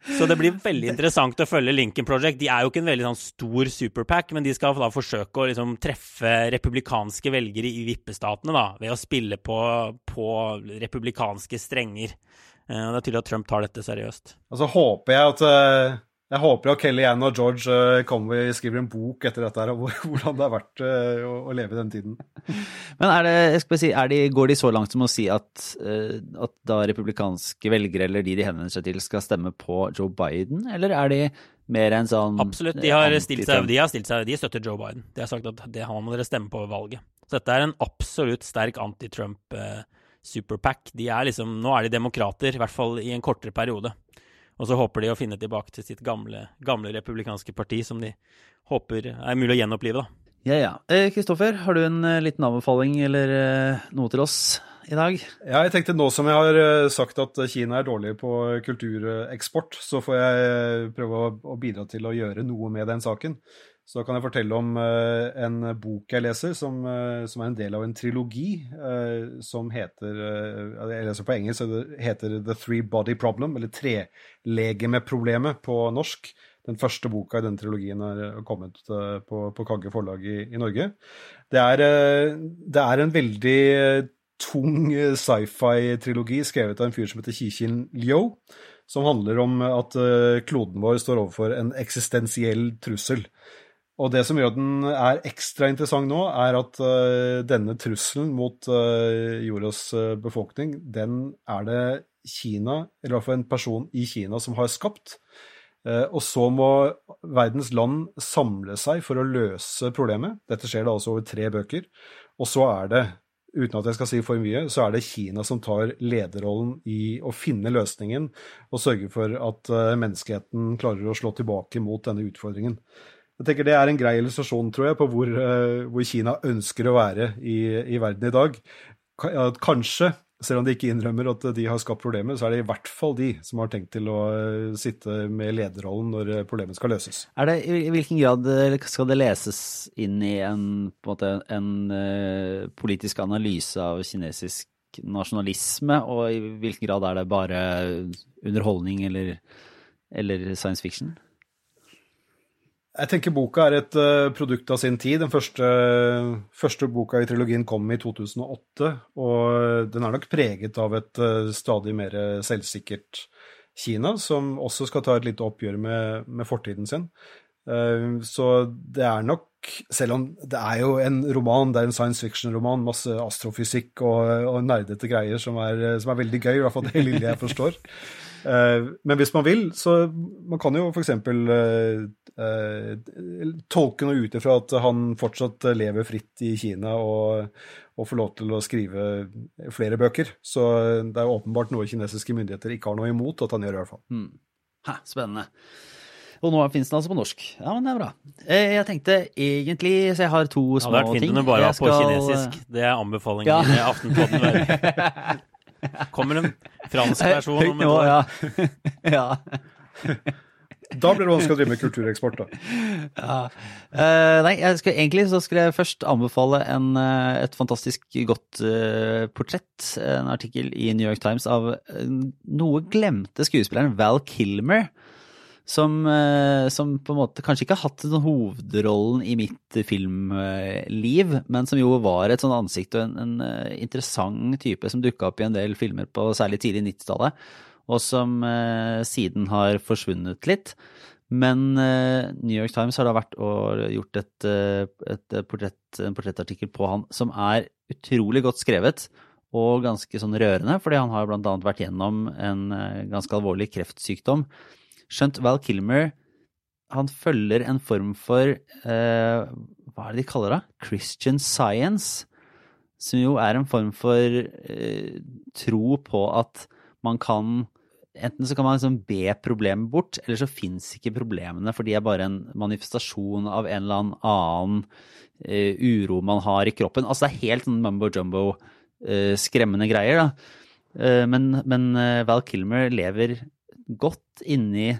Så det blir veldig interessant å følge Lincoln Project. De er jo ikke en veldig sånn stor superpack, men de skal da forsøke å liksom treffe republikanske velgere i vippestatene da, ved å spille på, på republikanske strenger. Eh, Det er tydelig at Trump tar dette seriøst. Og så håper jeg at eh, jeg håper jo Kelly Ann og George eh, Conway skriver en bok etter dette her, om hvordan det har vært eh, å, å leve i den tiden. Men er det, jeg skal si, er de, går de så langt som å si at, eh, at da republikanske velgere, eller de de henvender seg til, skal stemme på Joe Biden, eller er de mer en sånn Absolutt. De har, stilt seg, de har stilt seg De støtter Joe Biden. De har sagt at det, han må dere stemme på ved valget. Så dette er en absolutt sterk anti-Trump-superpack. De er liksom Nå er de demokrater, i hvert fall i en kortere periode. Og så håper de å finne tilbake til sitt gamle, gamle republikanske parti, som de håper er mulig å gjenopplive, da. Ja, ja. Eh, Kristoffer, har du en eh, liten anbefaling eller eh, noe til oss i dag? Ja, jeg tenkte nå som jeg har eh, sagt at Kina er dårlig på kultureksport, så får jeg eh, prøve å bidra til å gjøre noe med den saken. Så kan jeg fortelle om eh, en bok jeg leser, som, eh, som er en del av en trilogi eh, som heter Jeg leser på engelsk, så det heter The Three Body Problem, eller Trelegemeproblemet på norsk. Den første boka i denne trilogien er kommet på, på Kagge forlag i, i Norge. Det er, det er en veldig tung sci-fi-trilogi skrevet av en fyr som heter Qixin Liu, som handler om at kloden vår står overfor en eksistensiell trussel. Og det som gjør den er ekstra interessant nå, er at uh, denne trusselen mot uh, jordas uh, befolkning, den er det Kina, eller i hvert fall en person i Kina, som har skapt. Og så må verdens land samle seg for å løse problemet. Dette skjer da altså over tre bøker. Og så er det, uten at jeg skal si for mye, så er det Kina som tar lederrollen i å finne løsningen og sørge for at eh, menneskeheten klarer å slå tilbake mot denne utfordringen. Jeg tenker Det er en grei illustrasjon tror jeg, på hvor, eh, hvor Kina ønsker å være i, i verden i dag. Kanskje, selv om de ikke innrømmer at de har skapt problemet, så er det i hvert fall de som har tenkt til å eh, sitte med lederrollen når eh, problemet skal løses. Det, I hvilken grad skal det leses inn i en, en, måte, en politisk analyse av kinesisk nasjonalisme, og i hvilken grad er det bare underholdning eller, eller science fiction? Jeg tenker boka er et eh, produkt av sin tid. Den første, første boka i trilogien kom i 2008, og den er nok preget av et eh, stadig mer selvsikkert Kina, som også skal ta et lite oppgjør med, med fortiden sin. Eh, Så det er nok, selv om det er jo en roman, det er en science fiction-roman, masse astrofysikk og, og nerdete greier som er, som er veldig gøy, i hvert fall det lille jeg forstår. Eh, Men hvis man vil, så man kan jo f.eks. tolke noe ut ifra at han fortsatt lever fritt i Kina og, og får lov til å skrive flere bøker. Så det er åpenbart noe kinesiske myndigheter ikke har noe imot at han gjør, i hvert fall. Hmm. Ha, spennende. Og nå finnes den altså på norsk. Ja, men det er bra. Eh, Jeg tenkte egentlig Så jeg har to Det små hadde vært fint ting. om det bare var Jeg på skal- kinesisk. Det er anbefalingen Ja. i Aftenposten. Kommer en fransk versjon om et dag? år. ja. ja. Da blir det vanskelig å drive med kultureksport, da. Ja. Uh, nei, skal, egentlig så skulle jeg først anbefale en, uh, et fantastisk godt uh, portrett, en artikkel i New York Times av noe glemte skuespilleren Val Kilmer. Som, som, på en måte kanskje ikke har hatt den hovedrollen i mitt filmliv, men som jo var et sånn ansikt og en, en interessant type som dukka opp i en del filmer på særlig tidlig 90-tallet og som eh, siden har forsvunnet litt. Men eh, New York Times har da vært og gjort et, eh, et portrett, en portrettartikkel på han som er utrolig godt skrevet og ganske sånn rørende, fordi han har blant annet vært gjennom en ganske alvorlig kreftsykdom. Skjønt Val Kilmer han følger en form for eh, Hva er det de kaller det? Christian science. Som jo er en form for eh, tro på at man kan Enten så kan man liksom be problemet bort, eller så fins ikke problemene, for de er bare en manifestasjon av en eller annen uh, uro man har i kroppen. Altså det er helt sånn mumbo jumbo, uh, skremmende greier, da. Uh, men, men Val Kilmer lever godt inni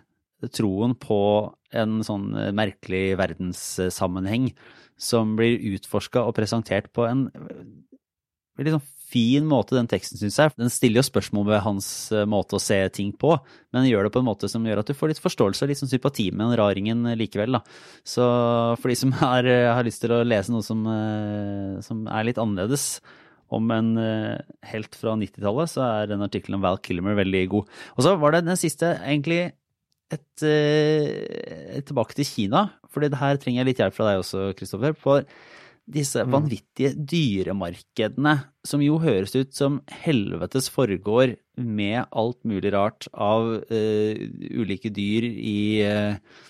troen på en sånn merkelig verdenssammenheng som blir utforska og presentert på en veldig sånn fin måte, den teksten, syns jeg. Den stiller jo spørsmål ved hans eh, måte å se ting på, men gjør det på en måte som gjør at du får litt forståelse og litt sånn sympati med den raringen likevel. da. Så for de som har, eh, har lyst til å lese noe som, eh, som er litt annerledes, om en helt fra 90-tallet, så er den artikkelen om Val Kilmer veldig god. Og så var det den siste, egentlig et, et, tilbake til Kina, for det her trenger jeg litt hjelp fra deg også, Kristoffer. For disse mm. vanvittige dyremarkedene, som jo høres ut som helvetes foregår med alt mulig rart av uh, ulike dyr i uh,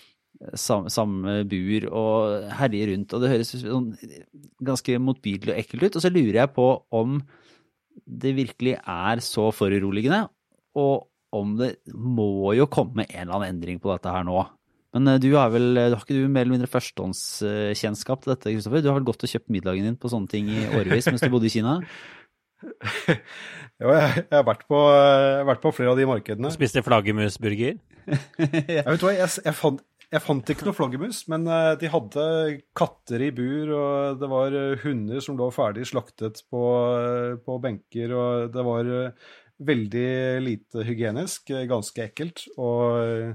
sam, samme bur og herjer rundt, og det høres sånn ganske motbydelig og ekkelt ut. Og så lurer jeg på om det virkelig er så foruroligende, og om det må jo komme en eller annen endring på dette her nå. Men eh, du har vel du har ikke du mer eller mindre førstehåndskjennskap til dette, Kristoffer? Du har vel gått og kjøpt middagen din på sånne ting i årevis mens du bodde i Kina? jo, jeg, jeg, har vært på, jeg, har vært på, flere av de markedene. Spiste flaggermusburger? jeg vet hva, jeg, jeg, fant, jeg fant ikke noe flaggermus, men eh, de hadde katter i bur, og det var hunder som lå ferdig slaktet på, på benker, og det var veldig lite hygienisk, ganske ekkelt. og Eh,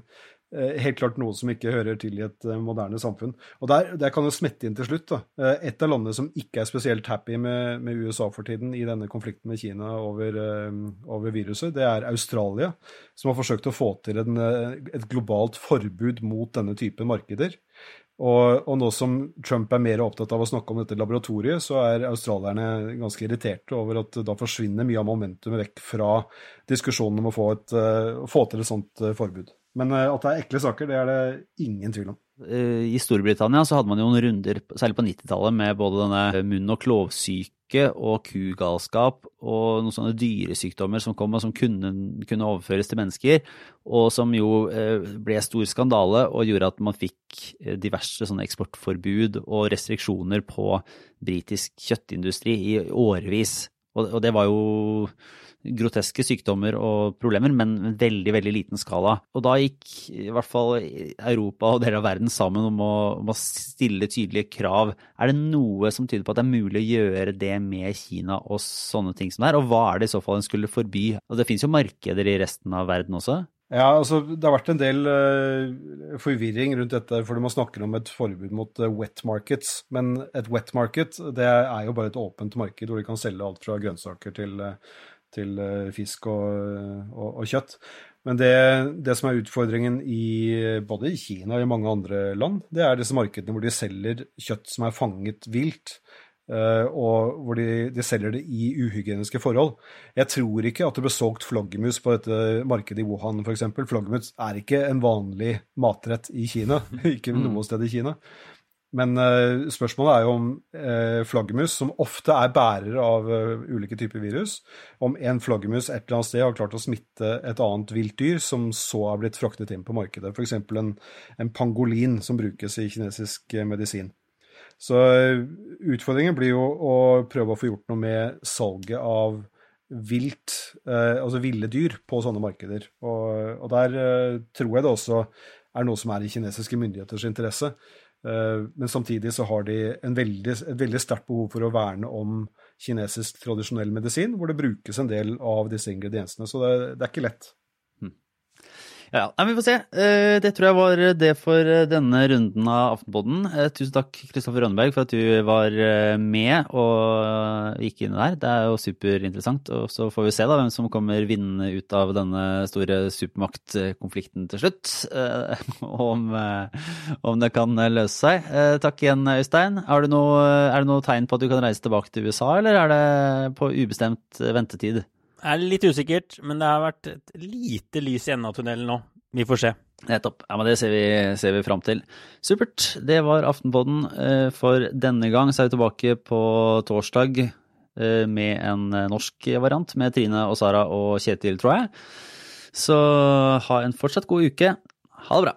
helt klart noe som ikke hører til i et eh, moderne samfunn. Og der, der kan jo smette inn til slutt. Da. Eh, et av landene som ikke er spesielt happy med, med USA for tiden i denne konflikten med Kina over, over, viruset, det er Australia, som har forsøkt å få til en, et globalt forbud mot denne typen markeder. Og, og, nå som Trump er mer opptatt av å snakke om dette laboratoriet, så er australierne ganske irriterte over at da forsvinner mye av momentumet vekk fra diskusjonen om å få, et, få til et sånt forbud. Men eh, at det er ekle saker, det er det ingen tvil om. Eh, I Storbritannia så hadde man jo noen runder, særlig på 90-tallet, med både denne munn- og klovsyke og kugalskap og noen sånne dyresykdommer som kom og som kunne, kunne, overføres til mennesker, og som jo eh, ble stor skandale og gjorde at man fikk diverse sånne eksportforbud og restriksjoner på britisk kjøttindustri i årevis. Og, det var jo groteske sykdommer og problemer, men veldig, veldig liten skala. Og da gikk i hvert fall Europa og deler av verden sammen om å, om å, stille tydelige krav. Er det noe som tyder på at det er mulig å gjøre det med Kina og sånne ting som det er? Og hva er det i så fall en skulle forby? Og det finnes jo markeder i resten av verden også? Ja, altså Det har vært en del uh, forvirring rundt dette, fordi man snakker om et forbud mot uh, wet markets. Men et wet market det er jo bare et åpent marked hvor de kan selge alt fra grønnsaker til uh, til eh, fisk og, og, og kjøtt. Men det, det, som er utfordringen i både i Kina og i mange andre land, det er disse markedene hvor de selger kjøtt som er fanget vilt. Uh, og hvor de, de, selger det i uhygieniske forhold. Jeg tror ikke at det ble solgt flaggermus på dette markedet i Wuhan f.eks. Flaggermus er ikke en vanlig matrett i Kina. ikke mm. noe sted i Kina. Men uh, spørsmålet er jo om uh, flaggermus, som ofte er bærer av uh, ulike typer virus, om en flaggermus et eller annet sted har klart å smitte et annet vilt dyr som så er blitt fraktet inn på markedet. F.eks. En, en pangolin som brukes i kinesisk medisin. Så utfordringen blir jo å prøve å få gjort noe med salget av vilt, altså ville dyr, på sånne markeder. Og, og der tror jeg det også er noe som er i kinesiske myndigheters interesse. Men samtidig så har de veldig, et veldig sterkt behov for å verne om kinesisk tradisjonell medisin, hvor det brukes en del av disse ingrediensene. Så det, det er ikke lett. Ja. Vi får se. Eh, det tror jeg var det for denne runden av Aftenpodden. Eh, tusen takk, Kristoffer Rønneberg, for at du var eh, med og gikk inn der. Det er jo superinteressant. Og så får vi se da hvem som kommer vinnende ut av denne store supermaktkonflikten til slutt. Om, om det kan løse seg. Takk igjen, Øystein. Det, noe, er det noe tegn på at du kan reise tilbake til USA, eller er det på ubestemt ventetid? Er litt usikkert, men det har vært et lite lys i enden av tunnelen nå. Vi får se. Nettopp. Ja, men Det ser vi, ser vi fram til. Supert. Det var Aftenpodden eh, for denne gang. Så er vi tilbake på torsdag eh, med en norsk variant med Trine og Sara og Kjetil, tror jeg. Så ha en fortsatt god uke. Ha det bra.